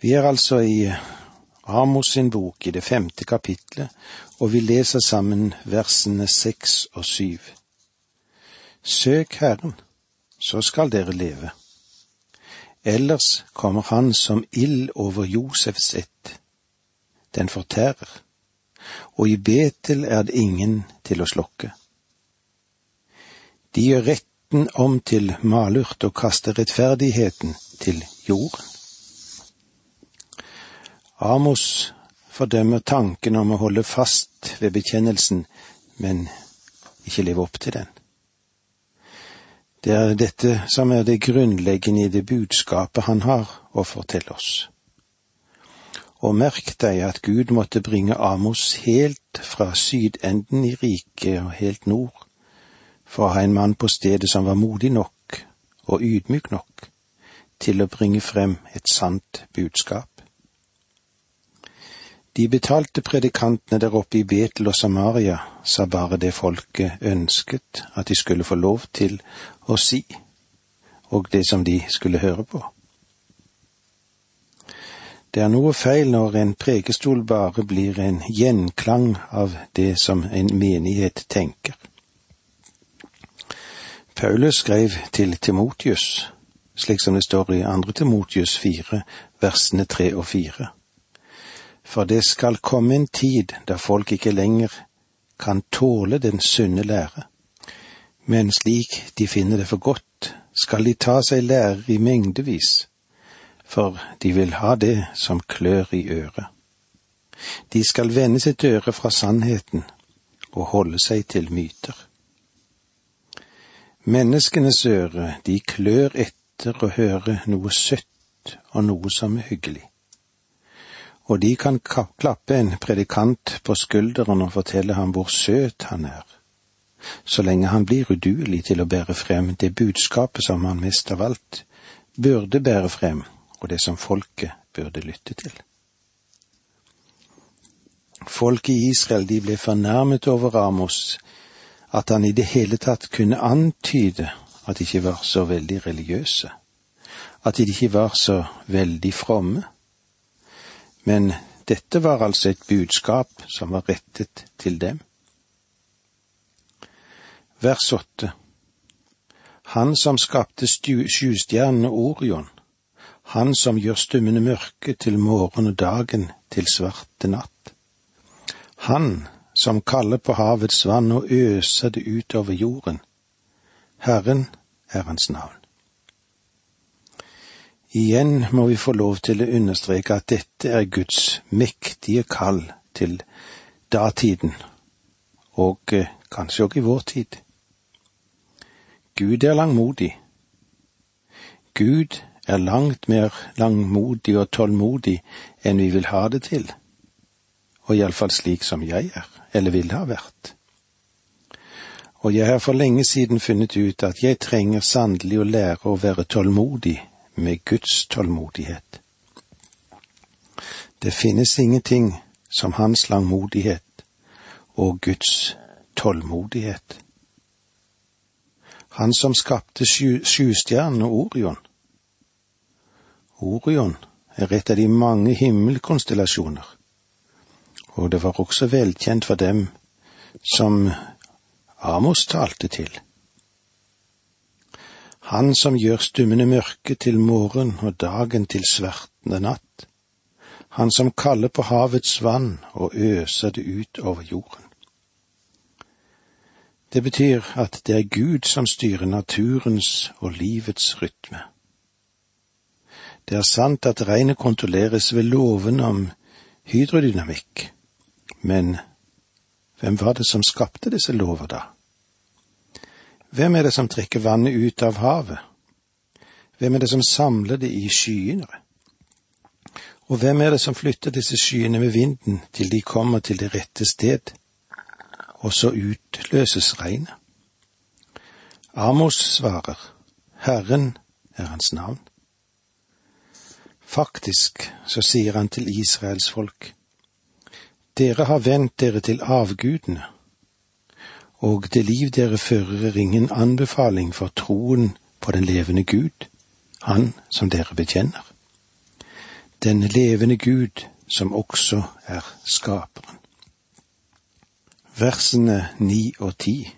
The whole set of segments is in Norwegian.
Vi er altså i Amos sin bok i det femte kapitlet, og vi leser sammen versene seks og syv. Søk Herren, så skal dere leve. Ellers kommer Han som ild over Josefs ett. Den fortærer, og i Betel er det ingen til å slokke. De gjør retten om til malurt og kaster rettferdigheten til jorden. Amos fordømmer tanken om å holde fast ved bekjennelsen, men ikke leve opp til den. Det er dette som er det grunnleggende i det budskapet han har å fortelle oss. Og merk deg at Gud måtte bringe Amos helt fra sydenden i riket og helt nord, for å ha en mann på stedet som var modig nok og ydmyk nok til å bringe frem et sant budskap. De betalte predikantene der oppe i Betel og Samaria sa bare det folket ønsket at de skulle få lov til å si, og det som de skulle høre på. Det er noe feil når en prekestol bare blir en gjenklang av det som en menighet tenker. Paulus skrev til Timotius, slik som det står i andre Timotius fire, versene tre og fire for det skal komme en tid da folk ikke lenger kan tåle den sunne lære, men slik de finner det for godt, skal de ta seg lærer i mengdevis, for de vil ha det som klør i øret. De skal vende sitt øre fra sannheten og holde seg til myter. Menneskenes øre, de klør etter å høre noe søtt og noe som er hyggelig og de kan klappe en predikant på skulderen og fortelle ham hvor søt han er, så lenge han blir uduelig til å bære frem det budskapet som han mest av alt burde bære frem, og det som folket burde lytte til. Folket i Israel de ble fornærmet over Amos, at han i det hele tatt kunne antyde at de ikke var så veldig religiøse, at de ikke var så veldig fromme men dette var altså et budskap som var rettet til dem. Vers åtte Han som skapte sjustjernen Orion, han som gjør stummende mørke til morgen og dagen til svarte natt. Han som kaller på havets vann og øser det utover jorden. Herren er hans navn. Igjen må vi få lov til å understreke at dette er Guds mektige kall til datiden, og eh, kanskje også i vår tid. Gud er langmodig. Gud er langt mer langmodig og tålmodig enn vi vil ha det til, og iallfall slik som jeg er, eller ville ha vært. Og jeg har for lenge siden funnet ut at jeg trenger sannelig å lære å være tålmodig med Guds tålmodighet. Det finnes ingenting som hans langmodighet og Guds tålmodighet. Han som skapte sjustjernen og Orion. Orion er et av de mange himmelkonstellasjoner, og det var også velkjent for dem som Amos talte til. Han som gjør stummende mørke til morgen og dagen til svertende natt. Han som kaller på havets vann og øser det ut over jorden. Det betyr at det er Gud som styrer naturens og livets rytme. Det er sant at regnet kontrolleres ved loven om hydrodynamikk, men hvem var det som skapte disse lover, da? Hvem er det som trekker vannet ut av havet? Hvem er det som samler det i skyene? Og hvem er det som flytter disse skyene med vinden til de kommer til det rette sted, og så utløses regnet? Amos svarer, Herren er hans navn. Faktisk så sier han til Israels folk, Dere har vendt dere til avgudene og det liv dere fører er ingen anbefaling for troen på den levende Gud, Han som dere bekjenner. den levende Gud som også er skaperen. Versene ni og ti.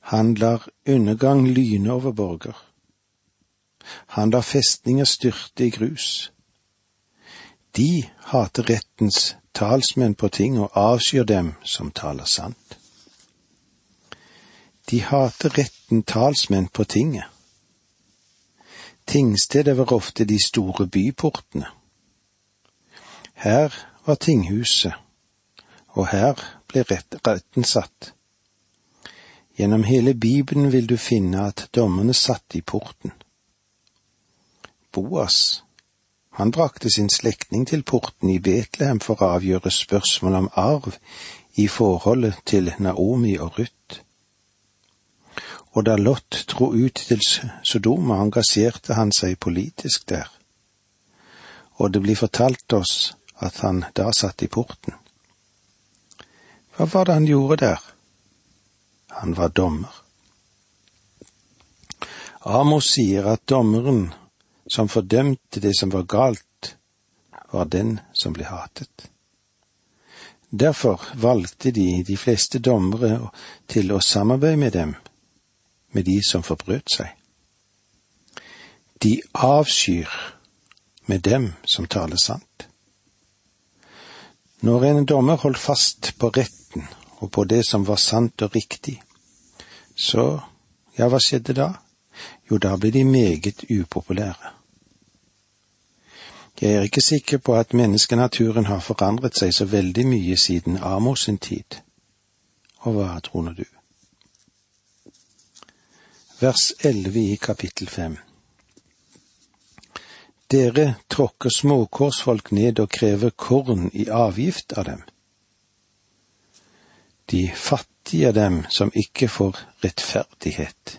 Han lar undergang lyne over borger. Han lar festninger styrte i grus. De hater rettens talsmenn på ting og avskyr dem som taler sant. De hater retten talsmenn på tinget. Tingstedet var ofte de store byportene. Her var tinghuset, og her ble retten satt. Gjennom hele Bibelen vil du finne at dommerne satt i porten. Boas, han brakte sin slektning til porten i Betlehem for å avgjøre spørsmål om arv i forholdet til Naomi og Ruth. Og da Lot dro ut til Sodoma, engasjerte han seg politisk der. Og det blir fortalt oss at han da satt i porten. Hva var det han gjorde der? Han var dommer. Amos sier at dommeren som fordømte det som var galt, var den som ble hatet. Derfor valgte de de fleste dommere til å samarbeide med dem, med de som forbrøt seg. De avskyr med dem som taler sant. Når en dommer holdt fast på retten og på det som var sant og riktig, så, ja, hva skjedde da? Jo, da ble de meget upopulære. Jeg er ikke sikker på at menneskenaturen har forandret seg så veldig mye siden Amos sin tid. Og hva tror du? Vers 11 i kapittel 5 Dere tråkker småkårsfolk ned og krever korn i avgift av dem. De fattige er dem som ikke får rettferdighet.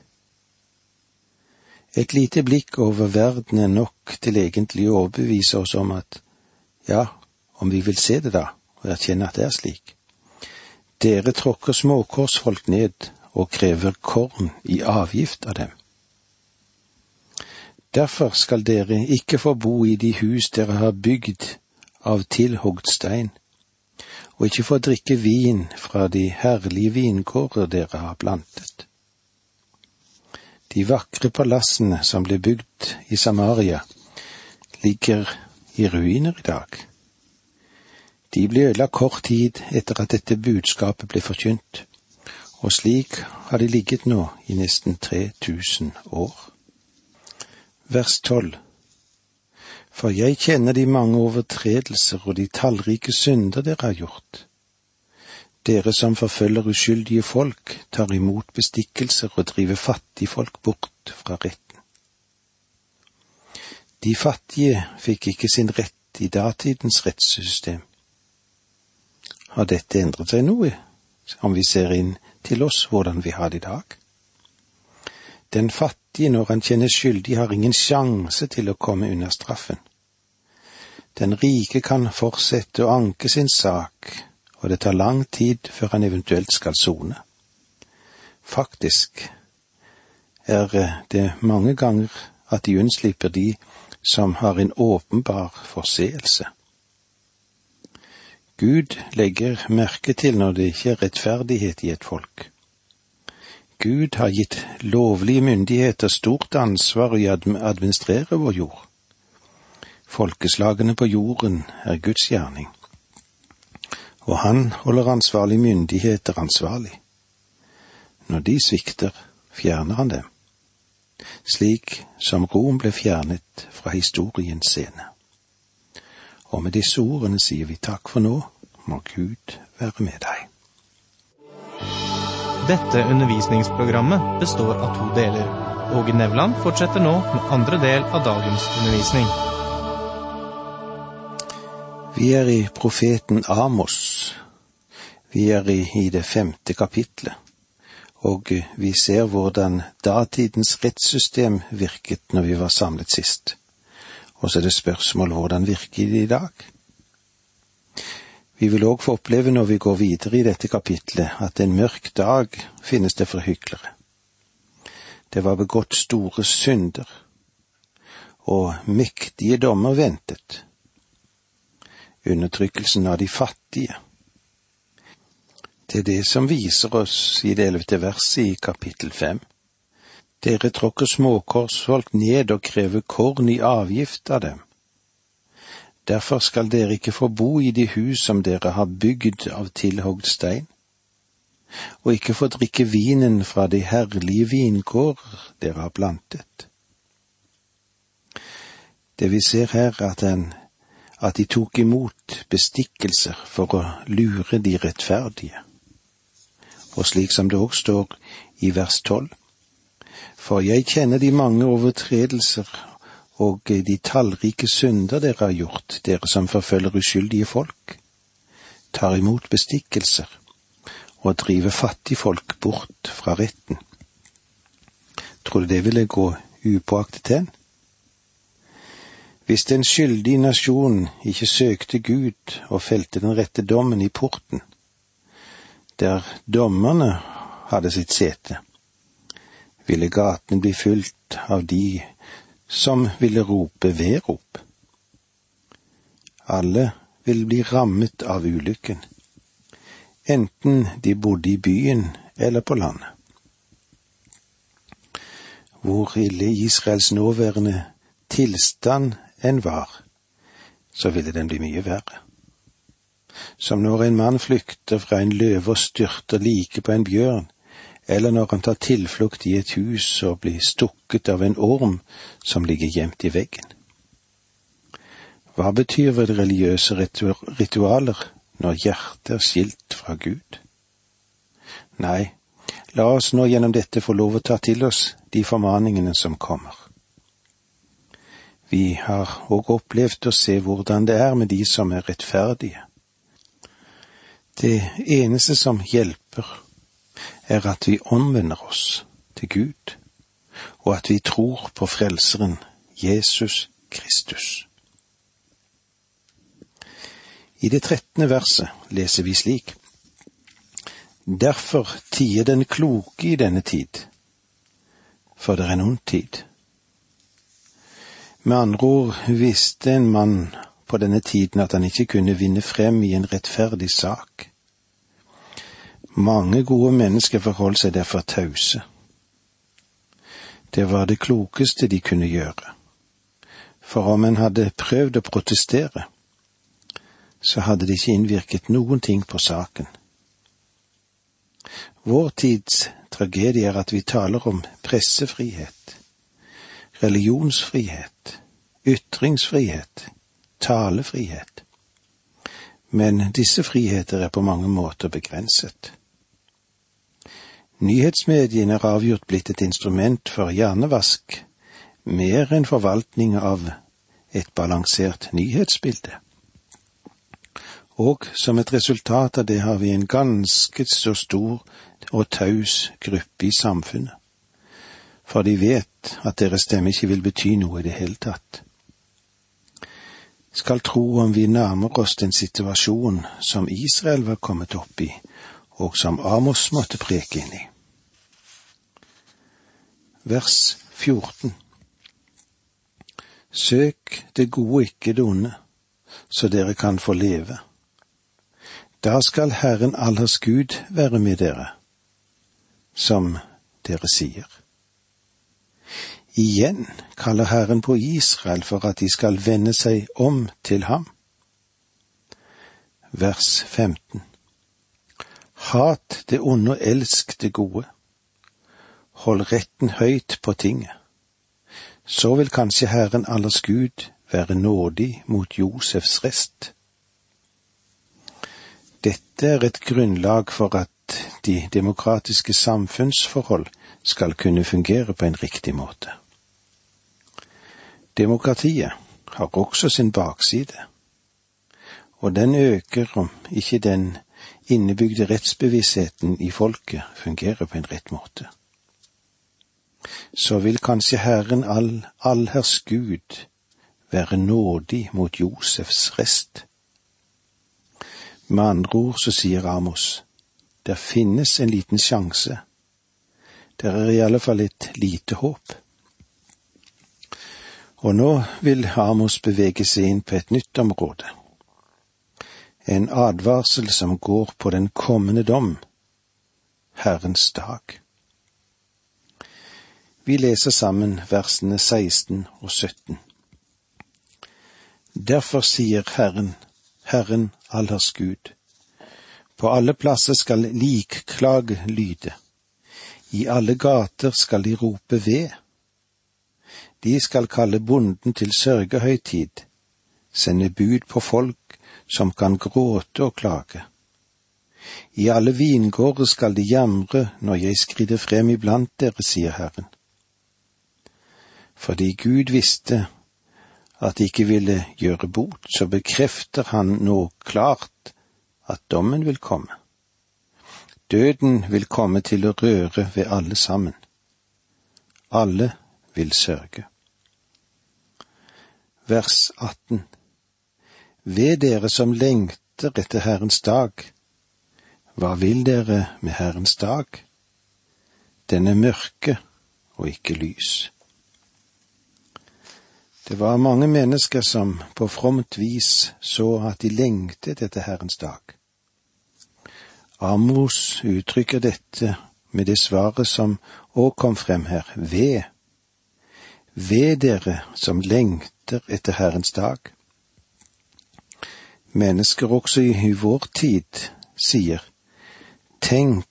Et lite blikk over verden er nok til egentlig å overbevise oss om at ja, om vi vil se det da, og erkjenne at det er slik. Dere tråkker småkorsfolk ned og krever korn i avgift av dem. Derfor skal dere ikke få bo i de hus dere har bygd av tilhogd stein, og ikke få drikke vin fra de herlige vingårder dere har plantet. De vakre palassene som ble bygd i Samaria, ligger i ruiner i dag. De ble ødelagt kort tid etter at dette budskapet ble forkynt, og slik har de ligget nå i nesten 3000 år. Vers 12 For jeg kjenner de mange overtredelser og de tallrike synder dere har gjort. Dere som forfølger uskyldige folk, tar imot bestikkelser og driver fattigfolk bort fra retten. De fattige fikk ikke sin rett i datidens rettssystem. Har dette endret seg noe, om vi ser inn til oss hvordan vi har det i dag? Den fattige, når han kjenner skyldig, har ingen sjanse til å komme unna straffen. Den rike kan fortsette å anke sin sak, og det tar lang tid før han eventuelt skal sone. Faktisk er det mange ganger at de unnslipper de som har en åpenbar forseelse. Gud legger merke til når det ikke er rettferdighet i et folk. Gud har gitt lovlige myndigheter stort ansvar i å administrere vår jord. Folkeslagene på jorden er Guds gjerning og han holder ansvarlige myndigheter ansvarlig. Når de svikter, fjerner han dem, slik som Rom ble fjernet fra historiens scene. Og med disse ordene sier vi takk for nå, må Gud være med deg. Dette undervisningsprogrammet består av to deler. Åge Nevland fortsetter nå med andre del av dagens undervisning. Vi er i profeten Amos. Vi er i, i det femte kapitlet, og vi ser hvordan datidens rettssystem virket når vi var samlet sist. Og så er det spørsmål hvordan virker det i dag? Vi vil òg få oppleve når vi går videre i dette kapitlet, at en mørk dag finnes det for hyklere. Det var begått store synder, og mektige dommer ventet. Undertrykkelsen av de fattige. Det er det som viser oss i det ellevte verset i kapittel fem. Dere tråkker småkorsfolk ned og krever korn i avgift av dem. Derfor skal dere ikke få bo i de hus som dere har bygd av tilhogd stein, og ikke få drikke vinen fra de herlige vinkårer dere har plantet. Det vi ser her, er at, at de tok imot bestikkelser for å lure de rettferdige. Og slik som det òg står i vers tolv. For jeg kjenner de mange overtredelser og de tallrike synder dere har gjort, dere som forfølger uskyldige folk, tar imot bestikkelser og driver fattigfolk bort fra retten. Tror du det ville gå upåaktet hen? Hvis den skyldige nasjon ikke søkte Gud og felte den rette dommen i porten, der dommerne hadde sitt sete, ville gatene bli fylt av de som ville rope vedrop. Alle ville bli rammet av ulykken, enten de bodde i byen eller på landet. Hvor ille Israels nåværende tilstand enn var, så ville den bli mye verre. Som når en mann flykter fra en løve og styrter like på en bjørn, eller når han tar tilflukt i et hus og blir stukket av en orm som ligger gjemt i veggen. Hva betyr vel religiøse ritualer når hjertet er skilt fra Gud? Nei, la oss nå gjennom dette få lov å ta til oss de formaningene som kommer. Vi har òg opplevd å se hvordan det er med de som er rettferdige. Det eneste som hjelper, er at vi omvender oss til Gud, og at vi tror på Frelseren, Jesus Kristus. I det trettende verset leser vi slik. Derfor tier den kloke i denne tid, for det er en ond tid. Med andre ord visste en mann på denne tiden at han ikke kunne vinne frem i en rettferdig sak. Mange gode mennesker forholdt seg derfor tause. Det var det klokeste de kunne gjøre, for om en hadde prøvd å protestere, så hadde det ikke innvirket noen ting på saken. Vår tids tragedie er at vi taler om pressefrihet, religionsfrihet, ytringsfrihet, talefrihet. Men disse friheter er på mange måter begrenset. Nyhetsmediene er avgjort blitt et instrument for hjernevask, mer enn forvaltning av et balansert nyhetsbilde. Og som et resultat av det har vi en ganske så stor og taus gruppe i samfunnet for de vet at deres stemme ikke vil bety noe i det hele tatt. Skal tro om vi nærmer oss den situasjon som Israel var kommet opp i, og som Amos måtte preke inn i. Vers 14 Søk det gode, ikke det onde, så dere kan få leve. Da skal Herren allers Gud være med dere, som dere sier. Igjen kaller Herren på Israel for at de skal vende seg om til ham. Vers 15 Hat det onde og elsk det gode. Hold retten høyt på tinget. Så vil kanskje Herren allers Gud være nådig mot Josefs rest. Dette er et grunnlag for at de demokratiske samfunnsforhold skal kunne fungere på en riktig måte. Demokratiet har også sin bakside, og den øker om ikke den innebygde rettsbevisstheten i folket fungerer på en rett måte. Så vil kanskje Herren all, allherrs Gud være nådig mot Josefs rest. Med andre ord så sier Amos, der finnes en liten sjanse, der er i alle fall et lite håp. Og nå vil Amos bevege seg inn på et nytt område. En advarsel som går på den kommende dom, Herrens dag. Vi leser sammen versene 16 og 17. Derfor sier Herren, Herren allers Gud, på alle plasser skal likklag lyde, i alle gater skal de rope ved. De skal kalle bonden til sørgehøytid, sende bud på folk som kan gråte og klage. I alle vingårder skal de jamre når jeg skrider frem iblant dere, sier Herren. Fordi Gud visste at de ikke ville gjøre bot, så bekrefter han nå klart at dommen vil komme. Døden vil komme til å røre ved alle sammen. Alle vil sørge. Vers 18 Ved dere som lengter etter Herrens dag, hva vil dere med Herrens dag? Den er mørke og ikke lys. Det var mange mennesker som på fromt vis så at de lengtet etter Herrens dag. Amos uttrykker dette med det svaret som òg kom frem her, ved. Ved dere som lengter etter Herrens dag. Mennesker også i vår tid sier, tenk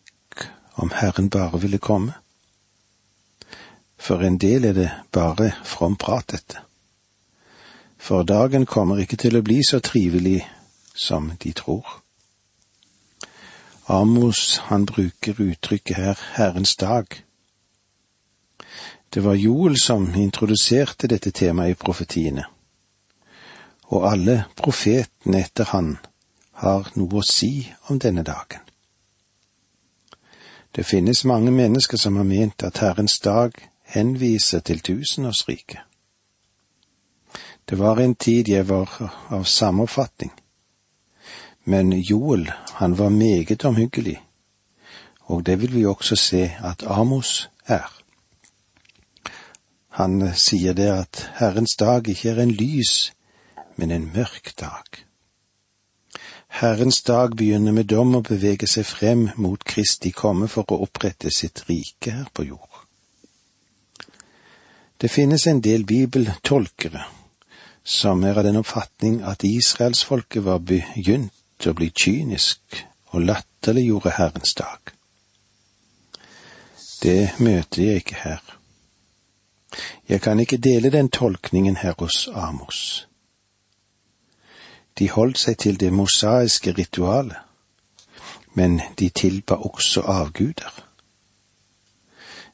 om Herren bare ville komme. For en del er det bare from prat, dette for dagen kommer ikke til å bli så trivelig som de tror. Amos, han bruker uttrykket her Herrens dag. Det var Joel som introduserte dette temaet i profetiene, og alle profetene etter han har noe å si om denne dagen. Det finnes mange mennesker som har ment at Herrens dag henviser til tusenårsriket. Det var en tid jeg var av samme oppfatning. Men Joel, han var meget omhyggelig, og det vil vi også se at Amos er. Han sier det at Herrens dag ikke er en lys, men en mørk dag. Herrens dag begynner med dom og beveger seg frem mot Kristi komme for å opprette sitt rike her på jord. Det finnes en del bibeltolkere som er av den oppfatning at israelsfolket var begynt å bli kynisk og latterliggjorde Herrens dag. Det møter jeg ikke her. Jeg kan ikke dele den tolkningen her hos Amos. De holdt seg til det mosaiske ritualet, men de tilba også avguder.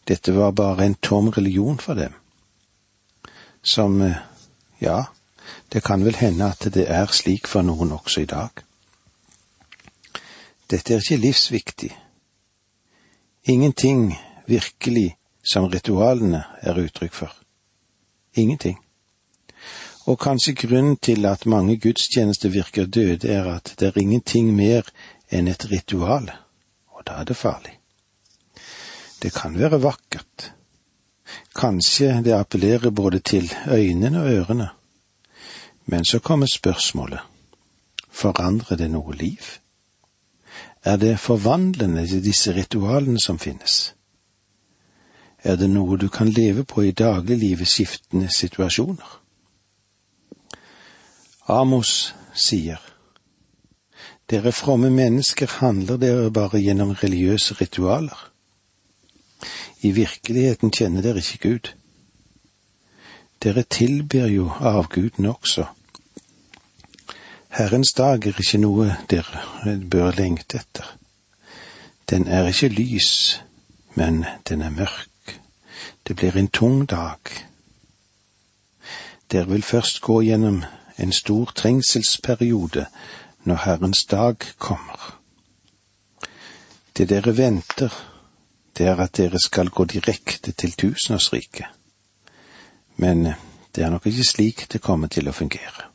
Dette var bare en tom religion for dem, som, ja, det kan vel hende at det er slik for noen også i dag. Dette er ikke livsviktig. Ingenting virkelig som ritualene er uttrykk for. Ingenting. Og kanskje grunnen til at mange gudstjenester virker døde, er at det er ingenting mer enn et ritual, og da er det farlig. Det kan være vakkert. Kanskje det appellerer både til øynene og ørene, men så kommer spørsmålet, forandrer det noe liv? Er det forvandlende disse ritualene som finnes? Er det noe du kan leve på i dagliglivet skiftende situasjoner? Amos sier, dere fromme mennesker handler dere bare gjennom religiøse ritualer. I virkeligheten kjenner dere ikke Gud. Dere tilber jo avguden også, Herrens dag er ikke noe dere bør lengte etter. Den er ikke lys, men den er mørk. Det blir en tung dag. Dere vil først gå gjennom en stor trengselsperiode når Herrens dag kommer. Det dere venter, det er at dere skal gå direkte til tusenårsriket. Men det er nok ikke slik det kommer til å fungere.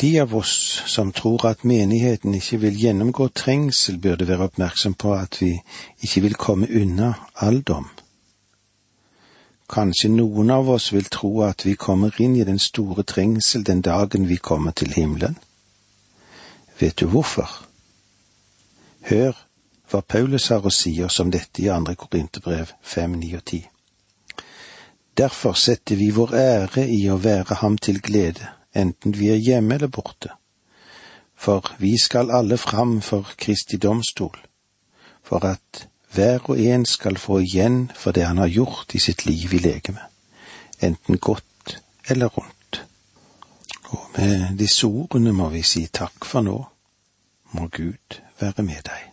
De av oss som tror at menigheten ikke vil gjennomgå trengsel, burde være oppmerksom på at vi ikke vil komme unna all dom. Kanskje noen av oss vil tro at vi kommer inn i den store trengsel den dagen vi kommer til himmelen. Vet du hvorfor? Hør hva Paulus har å si oss om dette i andre Korinterbrev 5, 9 og 10. Derfor setter vi vår ære i å være ham til glede, enten vi er hjemme eller borte. For vi skal alle fram for Kristi domstol, for at hver og en skal få igjen for det han har gjort i sitt liv i legemet, enten godt eller rundt. Og med disse ordene må vi si takk for nå. Må Gud være med deg.